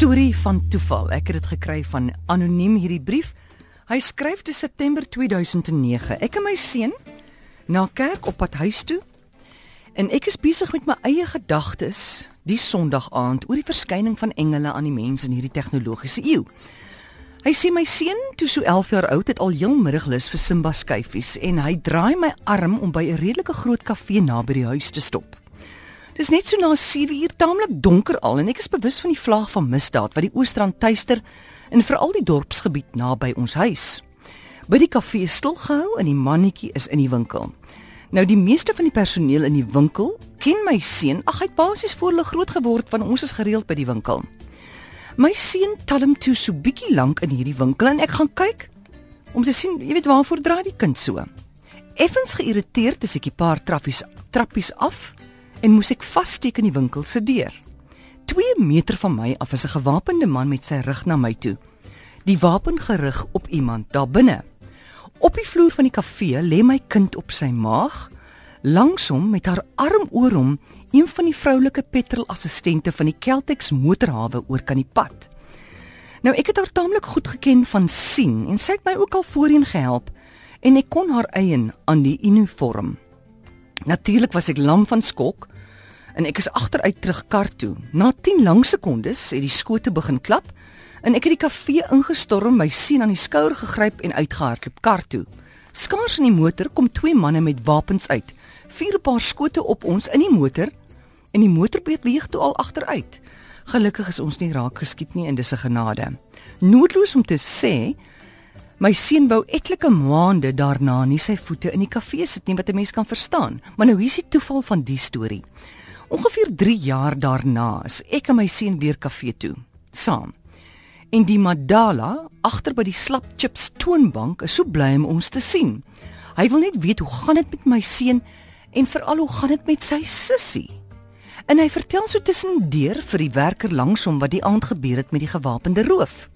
storie van toeval. Ek het dit gekry van anoniem hierdie brief. Hy skryf te September 2009. Ek en my seun na kerk op pad huis toe. En ek is besig met my eie gedagtes die Sondag aand oor die verskyning van engele aan die mens in hierdie tegnologiese eeu. Hy sê my seun, toe so 11 jaar oud, het al heel middaglus vir Simba skyfies en hy draai my arm om by 'n redelike groot kafee naby die huis te stop. Dis net so na 7 uur taamlik donker al en ek is bewus van die vlaag van misdaad wat die Oostrand tuister en veral die dorpsgebied naby ons huis. By die kafee is stil gehou en die mannetjie is in die winkel. Nou die meeste van die personeel in die winkel ken my seun. Ag hy het basies voor hulle groot geword want ons is gereeld by die winkel. My seun talm toe so bietjie lank in hierdie winkel en ek gaan kyk om te sien, jy weet waarvoor draai die kind so. Effens geïrriteerd is ek 'n paar trappies trappies af en moes ek vassteek in die winkel se deur. 2 meter van my af is 'n gewapende man met sy rug na my toe. Die wapen gerig op iemand daar binne. Op die vloer van die kafee lê my kind op sy maag, langs hom met haar arm oor hom, een van die vroulike petrolassistente van die Celtex motorhawe oor kan die pad. Nou ek het haar taamlik goed geken van sien en sy het my ook al voorheen gehelp en ek kon haar eien aan die uniform. Natuurlik was ek lam van skok en ek is agteruit terug kar toe. Na 10 lang sekondes het die skote begin klap en ek het die kafee ingestorm, my seun aan die skouer gegryp en uitgehardloop kar toe. Skaars in die motor kom twee manne met wapens uit. Vier paar skote op ons in die motor en die motor beweeg toe al agteruit. Gelukkig is ons nie raak geskiet nie en dis 'n genade. Noodloos om te sê, my seun wou etlike maande daarna nie sy voete in die kafee sit nie wat 'n mens kan verstaan. Maar nou hier is die toeval van die storie. Ongeveer 3 jaar daarna is ek en my seun weer kafee toe, saam. En die Madala agter by die slap chips toonbank is so bly om ons te sien. Hy wil net weet hoe gaan dit met my seun en veral hoe gaan dit met sy sussie. En hy vertel so tussendeur vir die werker langs hom wat die aand gebeur het met die gewapende roof.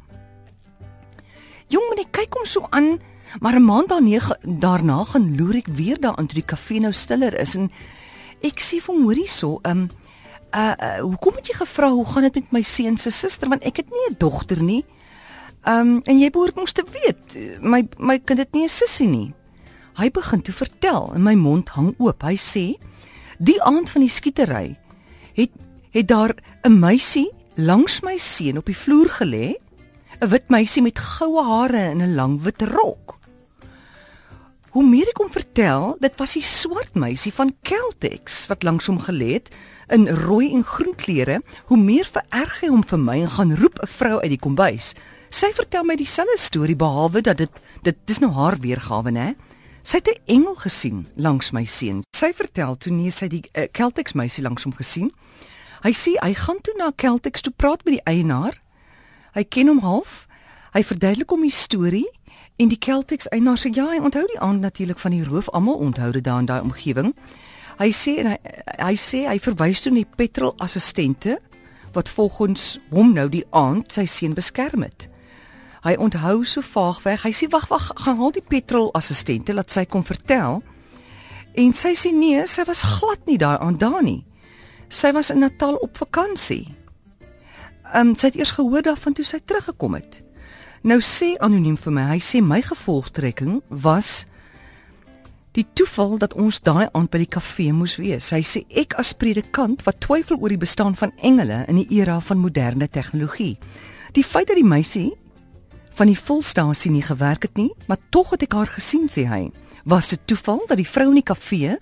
Jong meneer kyk hom so aan, maar 'n maand daarna daarna gaan loer ek weer daar aan toe die kafee nou stiller is en ek sê vir hom hoorie so, ehm um, uh, uh hoekom het jy gevra hoe gaan dit met my seun se suster want ek het nie 'n dogter nie. Ehm um, en jy behoort mos te weet, my my kind het nie 'n sussie nie. Hy begin toe vertel en my mond hang oop. Hy sê: "Die aand van die skietery het het daar 'n meisie langs my seun op die vloer gelê, 'n wit meisie met goue hare en 'n lang wit rok." Hoe meer ek hom vertel, dit was die swart meisie van Celtex wat langs hom gelê het in rooi en groen klere, hoe meer vererg hy hom vir my en gaan roep 'n vrou uit die kombuis. Sy vertel my dieselfde storie behalwe dat dit dit dis nou haar weergawe, né? Sy het 'n engel gesien langs my seun. Sy vertel toe nee sy die uh, Celtex meisie langs hom gesien. Hy sê hy gaan toe na Celtex toe praat met die eienaar. Hy ken hom half. Hy verduidelik hom die storie en die Celtex eienaar sê ja, hy onthou die aand natuurlik van die roof, almal onthou dit daar in daai omgewing. Hy sê en hy hy sê hy verwys toe na die petrolassistente wat volgens hom nou die aand sy seun beskerm het. Hy onthou so vaag weg. Hy sê wag wag, gaan haal die petrolassistente laat sy kom vertel. En sy sê nee, sy was glad nie daai aan daar nie. Sy was in Natal op vakansie. Ehm um, sy het eers gehoor daarvan toe sy teruggekom het. Nou sê anoniem vir my, hy sê my gevolgtrekking was die toeval dat ons daai aand by die kafee moes wees. Hy sê ek as predikant wat twyfel oor die bestaan van engele in die era van moderne tegnologie. Die feit dat die meisie van die volstasie nie gewerk het nie, maar tog het ek haar gesien sê hy. Was dit toeval dat die vrou in die kafee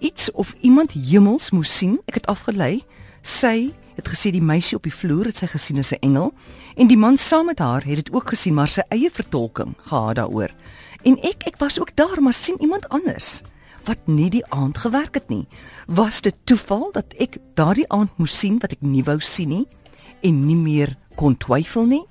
iets of iemand hemels moes sien? Ek het afgelei. Sy het gesê die meisie op die vloer het sy gesien as 'n engel en die man saam met haar het dit ook gesien, maar sy eie vertolking gehad daaroor. En ek ek was ook daar, maar sien iemand anders wat nie die aand gewerk het nie. Was dit toeval dat ek daardie aand moes sien wat ek nie wou sien nie en nie meer kon twyfel nie?